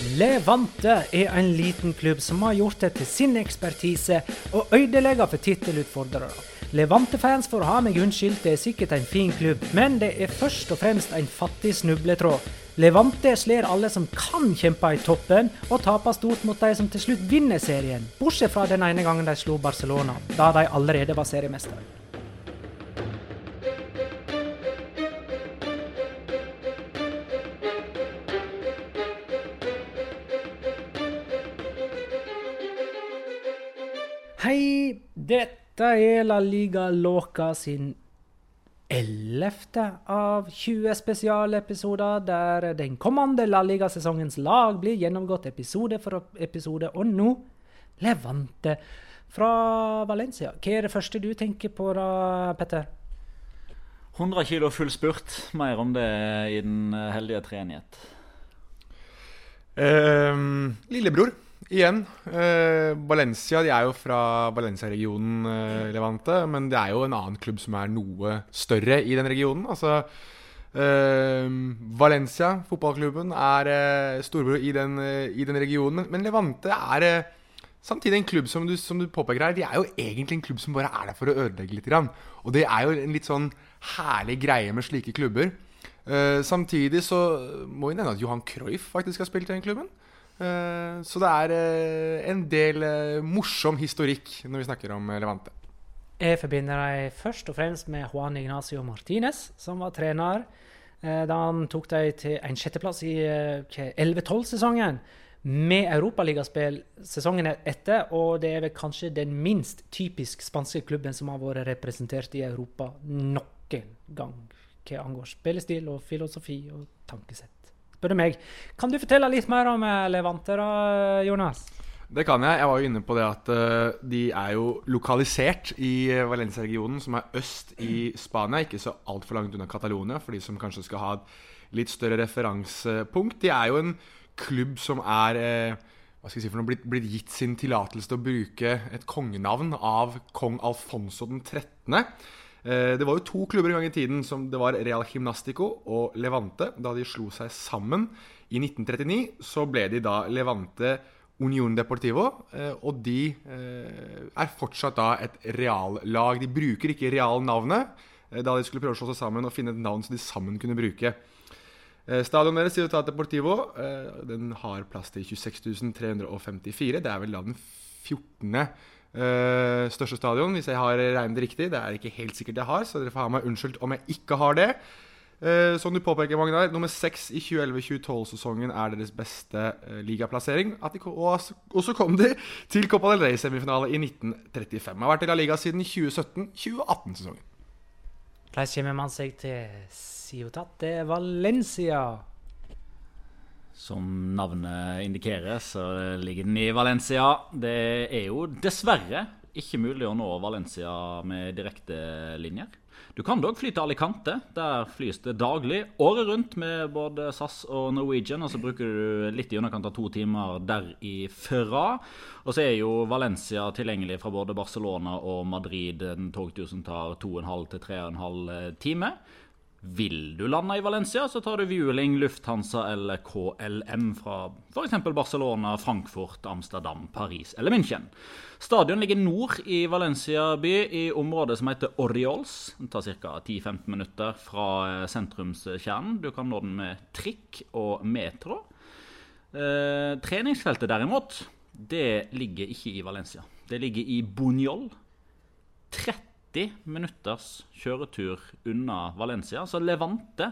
Levante er en liten klubb som har gjort det til sin ekspertise å ødelegge for tittelutfordrere. Levante-fans får ha meg unnskyldt, det er sikkert en fin klubb, men det er først og fremst en fattig snubletråd. Levante slår alle som kan kjempe i toppen, og taper stort mot de som til slutt vinner serien. Bortsett fra den ene gangen de slo Barcelona, da de allerede var seriemestere. Hei, dette er La Liga Loca sin ellevte av 20 spesialepisoder der den kommende La Liga-sesongens lag blir gjennomgått episode for episode. Og nå Levante fra Valencia. Hva er det første du tenker på da, Petter? 100 kilo full spurt. Mer om det i den heldige treenighet. Um, lillebror igjen. eh, Valencia de er jo fra Valencia-regionen, eh, Levante. Men det er jo en annen klubb som er noe større i den regionen. Altså eh, Valencia, fotballklubben, er storbror i den, i den, regionen. Men Levante er samtidig en klubb som du, som du, påpeker her. De er jo egentlig en klubb som bare er der for å ødelegge litt. Og det er jo en litt sånn herlig greie med slike klubber. samtidig så må vi nevne at Johan Cruyff faktisk har spilt i den klubben. Eh, så det er eh, en del eh, morsom historikk når vi snakker om Levante. Jeg forbinder dem først og fremst med Juan Ignacio Martinez, som var trener da han tok dem til en sjetteplass i 11-12-sesongen med europaligaspill sesongen etter. Og det er vel kanskje den minst typisk spanske klubben som har vært representert i Europa noen gang hva angår spillestil og filosofi og tankesett spør du meg. Kan du fortelle litt mer om eh, Levante, da, Jonas? Det kan jeg. Jeg var jo inne på det at uh, de er jo lokalisert i Valencia-regionen, som er øst i Spania. Ikke så altfor langt unna Catalonia, for de som kanskje skal ha et litt større referansepunkt. De er jo en klubb som er hva skal jeg si for noe, blitt, blitt gitt sin tillatelse til å bruke et kongenavn av kong Alfonso den 13. Eh, det var jo to klubber en gang i tiden som det var Real Gimnastico og Levante. Da de slo seg sammen i 1939, så ble de da Levante Union Deportivo. Eh, og de eh, er fortsatt da et reallag. De bruker ikke realnavnet da de skulle prøve å slå seg sammen og finne et navn som de sammen kunne bruke. Stadion deres, Ciutat Deportivo, den har plass til 26 354. Det er vel da den 14. Uh, største stadion, hvis jeg har regnet riktig. Det er ikke helt sikkert jeg har, så dere får ha meg unnskyldt om jeg ikke har det. Uh, som du påpeker, Magnar, nummer seks i 2011-2012-sesongen er deres beste uh, ligaplassering. Og, og, så kom de til Copa del Rey-semifinale i 1935. Har vært i La Liga siden 2017-2018-sesongen. Hvordan kommer man seg til Ciutat de Valencia? Som navnet indikerer, så ligger den i Valencia. Det er jo dessverre ikke mulig å nå Valencia med direktelinjer. Du kan dog fly til Alicante. Der flys det daglig året rundt med både SAS og Norwegian. Og så bruker du litt i underkant av to timer derifra. Og så er jo Valencia tilgjengelig fra både Barcelona og Madrid. En togtur som tar 2,5 til 3,5 time. Vil du lande i Valencia, så tar du Vueling, Lufthansa eller KLM fra f.eks. Barcelona, Frankfurt, Amsterdam, Paris eller München. Stadion ligger nord i Valencia by, i området som heter Oriols. Det tar ca. 10-15 minutter fra eh, sentrumskjernen. Du kan nå den med trikk og metro. Eh, treningsfeltet derimot, det ligger ikke i Valencia. Det ligger i Buñol. 30 90 minutters kjøretur unna Valencia. Så Levante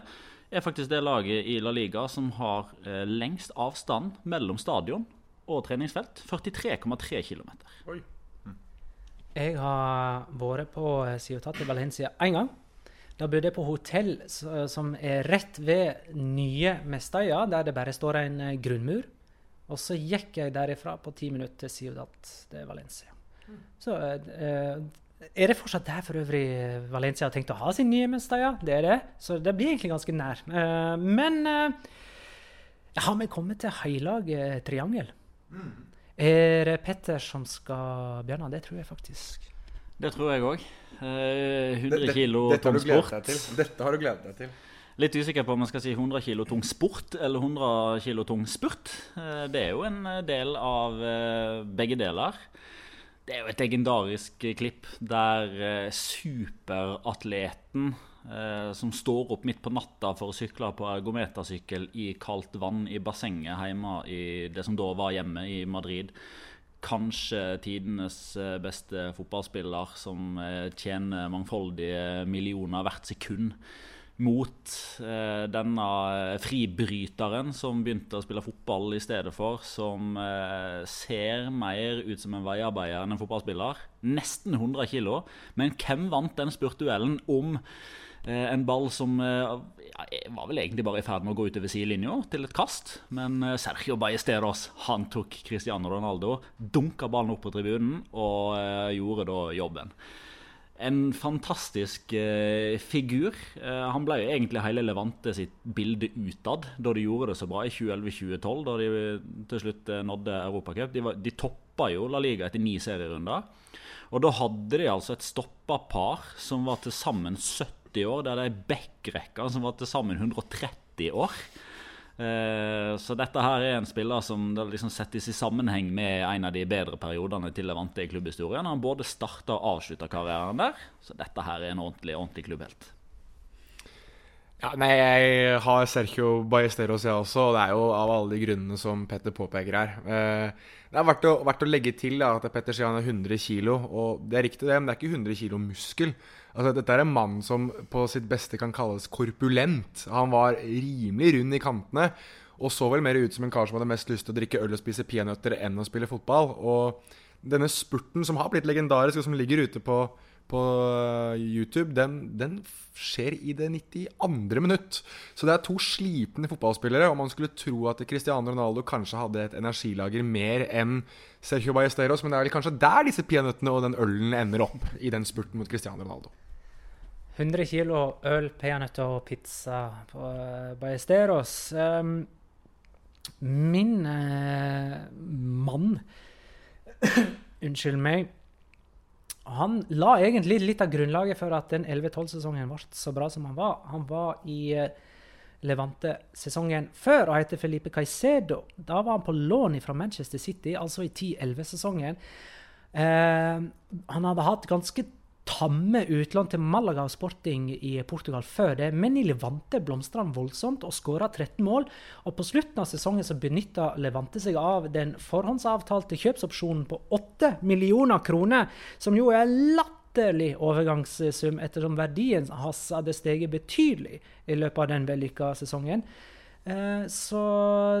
er faktisk det laget i La Liga som har eh, lengst avstand mellom stadion og treningsfelt. 43,3 km. Mm. Jeg har vært på Ciutat i Valencia én gang. Da bodde jeg på hotell som er rett ved nye Mestøya, der det bare står en eh, grunnmur. Og så gikk jeg derifra på ti minutter til Ciudad de Valencia. Mm. Så eh, er det fortsatt der for øvrig Valencia har tenkt å ha sin nye mester? Ja, det er det. Så det blir egentlig ganske nær. Uh, men uh, har vi kommet til heilag triangel? Mm. Er det Petter som skal Bjørnar, det tror jeg faktisk. Det tror jeg òg. Uh, 100 kilo tung sport. Dette har du gledet deg til. Litt usikker på om man skal si 100 kilo tung sport eller 100 kilo tung spurt. Eh, det er jo en eh, del av eh, begge deler. Det er jo et legendarisk klipp der superatleten som står opp midt på natta for å sykle på ergometersykkel i kaldt vann i bassenget hjemme i det som da var hjemme i Madrid. Kanskje tidenes beste fotballspiller som tjener mangfoldige millioner hvert sekund mot eh, denne fribryteren som begynte å spille fotball i stedet for, som eh, ser mer ut som en veiarbeider enn en fotballspiller. Nesten 100 kg. Men hvem vant den spurtuellen om eh, en ball som eh, ja, var vel egentlig bare i ferd med å gå utover sidelinja til et kast? Men eh, Sergio Ballesteros han tok Cristiano Ronaldo, dunka ballen opp på tribunen og eh, gjorde da jobben en fantastisk eh, figur. Eh, han ble jo egentlig hele Levante sitt bilde utad da de gjorde det så bra i 2011-2012, da de til slutt eh, nådde Europacup. De, de toppa jo La Liga etter ni serierunder. Og da hadde de altså et stoppa par som var til sammen 70 år, der det er backrekka som var til sammen 130 år. Eh, så dette her er en spiller som liksom settes i sammenheng med en av de bedre periodene til Levante i klubbhistorien. Han både starta og avslutta karrieren der, så dette her er en ordentlig, ordentlig klubbhelt. Ja, nei, Jeg har Sergio Ballesteros, jeg også, og det er jo av alle de grunnene som Petter påpeker her. Eh, det er verdt å, verdt å legge til da, at Petter sier han er 100 kg, og det er riktig det, men det er ikke 100 kg muskel. Altså, dette er en mann som på sitt beste kan kalles korpulent. Han var rimelig rund i kantene, og så vel mer ut som en kar som hadde mest lyst til å drikke øl og spise peanøtter enn å spille fotball. Og denne spurten som har blitt legendarisk, og som ligger ute på på eh, YouTube, den, den, skjer i det 92. minutt. Så det er to slitne fotballspillere, og man skulle tro at Cristiano Ronaldo kanskje hadde et energilager mer enn Sergio Ballesteros, men det er vel kanskje der disse peanøttene og den ølen ender opp i den spurten mot Cristiano Ronaldo. 100 kilo øl, peanøtter og pizza på uh, Ballesteros. Um, min uh, mann Unnskyld meg han la egentlig litt av grunnlaget for at den 11-12-sesongen ble så bra som han var. Han var i uh, Levante-sesongen før og heter Felipe Caicedo. Da var han på lån fra Manchester City, altså i 10-11-sesongen. Eh, han hadde hatt ganske tamme utlån til Malaga og Sporting i Portugal før det, men i Levante blomstra han voldsomt og skåra 13 mål. Og på slutten av sesongen så benytta Levante seg av den forhåndsavtalte kjøpsopsjonen på 8 millioner kroner, som jo er latterlig overgangssum, ettersom verdien hans hadde steget betydelig i løpet av den vellykka sesongen. Eh, så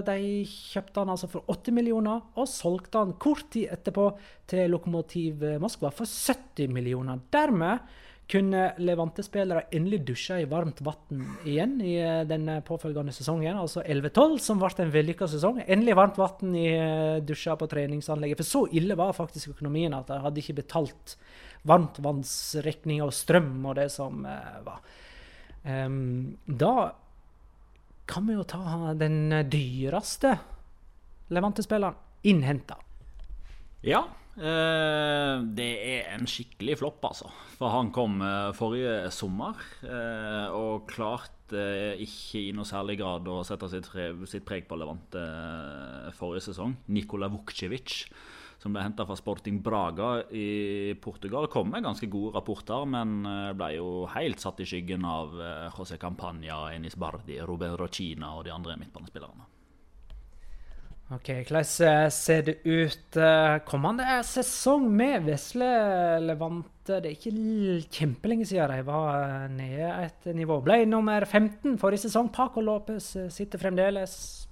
de kjøpte han altså for 80 millioner, og solgte han kort tid etterpå til Lokomotiv Moskva for 70 millioner. Dermed kunne Levante-spillere endelig dusje i varmt vann igjen i eh, den påfølgende sesongen, altså 11-12, som ble en vellykka sesong. Endelig varmt vann i eh, dusja på treningsanlegget. For så ille var faktisk økonomien at de hadde ikke betalt varmtvannsregninger og strøm og det som var. Um, da kan vi jo ta den dyreste Levante-spilleren innhenta. Ja. Eh, det er en skikkelig flopp, altså. For han kom eh, forrige sommer eh, og klarte ikke i noe særlig grad å sette sitt, sitt preg på Levante eh, forrige sesong. Nikola Vukcevic som ble henta fra Sporting Braga i Portugal, kom med ganske gode rapporter, men eh, ble jo helt satt i skyggen av eh, José Campagna, Enis Bardi, Robert Rochina og de andre midtbanespillerne. Ok, Hvordan eh, ser det ut kommende sesong med Vesle Levante? Det er ikke kjempelenge siden de var nede et nivå. Ble nummer 15 forrige sesong. Paco Lopez sitter fremdeles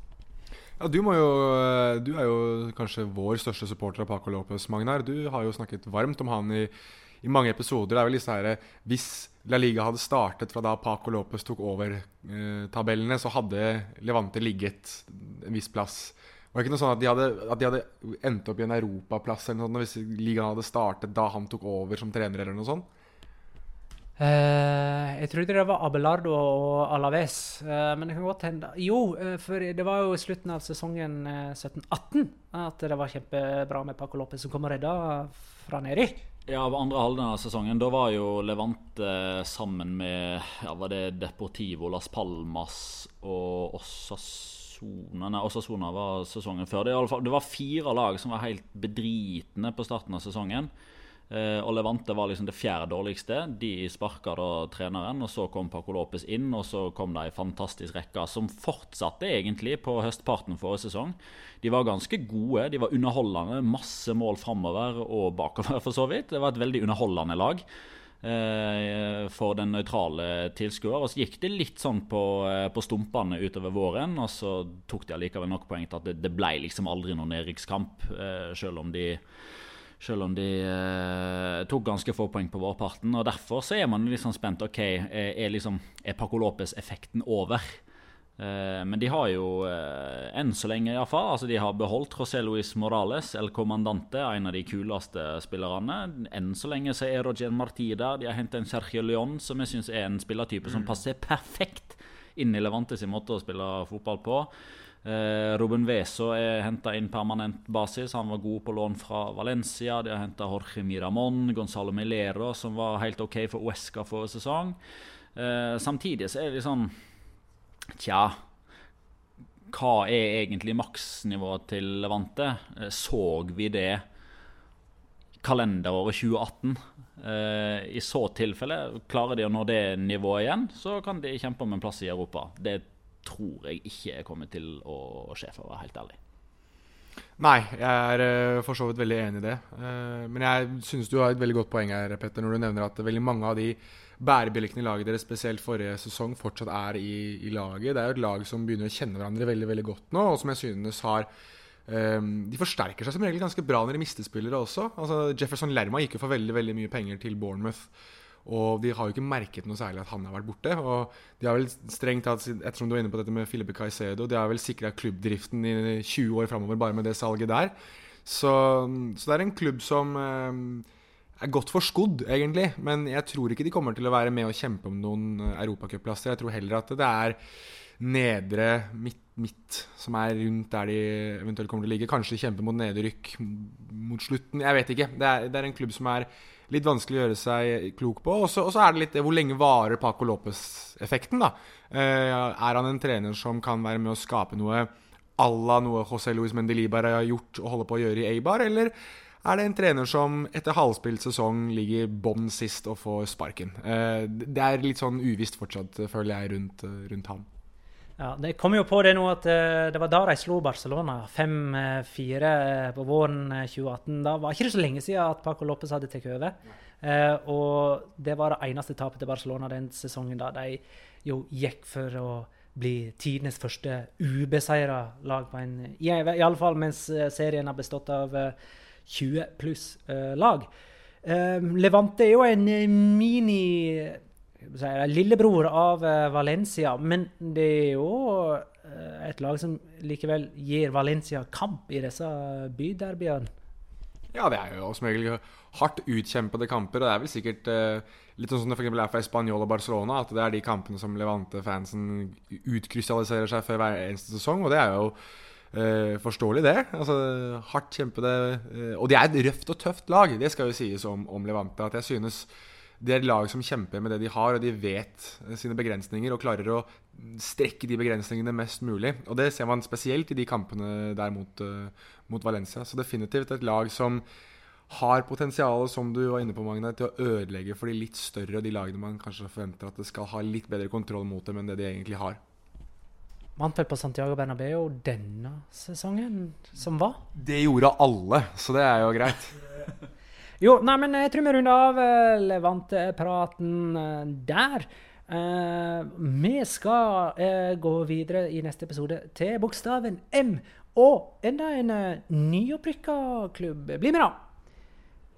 ja, du, jo, eh, du, er jo kanskje vår største supporter av Paco Lopez, Magnar. Du har jo snakket varmt om han i, i mange episoder. Det er vel disse her, Hvis La Liga hadde startet fra da Paco Lopez tok over eh, tabellene, så hadde Levante ligget en viss plass. Var det ikke noe sånn at de hadde, at de hadde endt opp i en europaplass eller noe sånt, hvis ligaen hadde startet da han tok over som trener? eller noe sånt? Uh, jeg trodde det var Abelardo og Alaves, uh, men det kan godt hende Jo, uh, for det var jo i slutten av sesongen 17-18 at det var kjempebra med Paco Lopez som kom og redda fra nedi. Ja, av andre halvdelen av sesongen. Da var jo Levante sammen med ja, var det Deportivo, Las Palmas og Osasona Nei, Osasona var sesongen før. Det, det var fire lag som var helt bedritne på starten av sesongen. Eh, og Levante var liksom det fjerde dårligste. De sparka da treneren, og så kom Paco Lopez inn. Og så kom det ei fantastisk rekke som fortsatte egentlig på høstparten forrige sesong. De var ganske gode, de var underholdende. Masse mål framover og bakover, for så vidt. Det var et veldig underholdende lag eh, for den nøytrale tilskuer. Og så gikk det litt sånn på, eh, på, stumpene utover våren, og så tok de allikevel nok poeng til at det, det ble liksom aldri noen nedrykkskamp, selv om de selv om de eh, tok ganske få poeng på vårparten. og Derfor så er man litt sånn spent. ok, Er, liksom, er Paco Lopez-effekten over? Eh, men de har jo eh, enn så lenge iallfall altså de har beholdt José Luis Morales, El Comandante, en av de kuleste spillerne. Enn så lenge så er Roger Marti der. De har hentet en Sergio León, som jeg syns er en spillertype som mm. passer perfekt inn i Levantes måte å spille fotball på. Eh, Ruben Veso er henta inn permanent basis. Han var god på lån fra Valencia. De har henta Jorge Miramón, Gonzalo Milero, som var helt OK for Uesca forrige sesong. Eh, samtidig så er det sånn Tja Hva er egentlig maksnivået til Levante? Eh, så vi det kalenderåret 2018? Eh, I så tilfelle, klarer de å nå det nivået igjen, så kan de kjempe om en plass i Europa. Det tror jeg ikke er kommet til å skje, for å være helt ærlig. Nei, jeg er uh, for så vidt veldig enig i det. Uh, men jeg syns du har et veldig godt poeng her, Petter, når du nevner at veldig mange av de bærebjelkene i laget deres, spesielt forrige sesong, fortsatt er i, i, laget. Det er jo et lag som begynner å kjenne hverandre veldig veldig godt nå, og som jeg synes har um, De forsterker seg som regel ganske bra når de mister spillere også. Altså, Jefferson Lerma gikk jo for veldig, veldig mye penger til Bournemouth. Og de har jo ikke merket noe særlig at han har vært borte. Og de har vel strengt tatt, ettersom du var inne på dette med Filipe Caicedo, de har vel sikra klubbdriften i 20 år framover bare med det salget der. Så, så det er en klubb som eh, er godt forskodd, egentlig. Men jeg tror ikke de kommer til å være med og kjempe om noen eh, europacupplasser. Jeg tror heller at det er nedre midt, midt, som er rundt der de eventuelt kommer til å ligge. Kanskje kjempe mot nedrykk mot slutten. Jeg vet ikke. Det er, det er en klubb som er litt vanskelig å gjøre seg klok på. Og så er det litt det hvor lenge varer Paco Lopez-effekten. da. Eh, er han en trener som kan være med å skape noe à la noe José Luis Mendelibar har gjort og holder på å gjøre i Eibar, eller er det en trener som etter halvspilt sesong ligger bånn sist og får sparken? Eh, det er litt sånn uvisst fortsatt, føler jeg, rundt, rundt han. Ja, Det kom jo på det nå at uh, det var da de slo Barcelona 5-4 uh, på våren 2018. Eh, da var ikke det så lenge siden at Paco Lopez hadde tatt over. Eh, og det var det eneste tapet til Barcelona den sesongen da de jo gikk for å bli tidenes første ubeseira lag på en i, alle fall mens serien har bestått av 20 pluss lag. Levante er jo en mini lillebror av eh, Valencia. Men det er jo eh, et lag som likevel gir Valencia kamp i disse byderbyene. Ja, det er jo som regel hardt utkjempede kamper. og Det er vel sikkert uh, litt sånn som det for er for Spanjol og Barcelona. At det er de kampene som Levante-fansen utkrystalliserer seg før hver eneste sesong. Og det er jo uh, forståelig, det. Altså, hardt kjempede uh, Og de er et røft og tøft lag, det skal jo sies om, om Levante. At jeg synes det er et lag som kjemper med det de har, og de vet sine begrensninger og klarer å strekke de begrensningene mest mulig. Og det ser man spesielt i de kampene der mot, uh, mot Valencia. Så definitivt et lag som har potensial, som du var inne på, Magne, til å ødelegge for de litt større og de lagene man kanskje forventer at det skal ha litt bedre kontroll mot dem enn det de egentlig har. Vant vel på Santiago Bernabeu denne sesongen som var? Det gjorde alle, så det er jo greit. Jo, nei, men jeg tror vi runder av uh, Levante-praten uh, der. Uh, vi skal uh, gå videre i neste episode til bokstaven M og enda en uh, nyopprykka klubb. Bli med, da!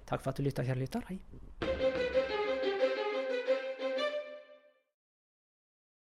Takk for at du lytta, kjære lytter. Hei.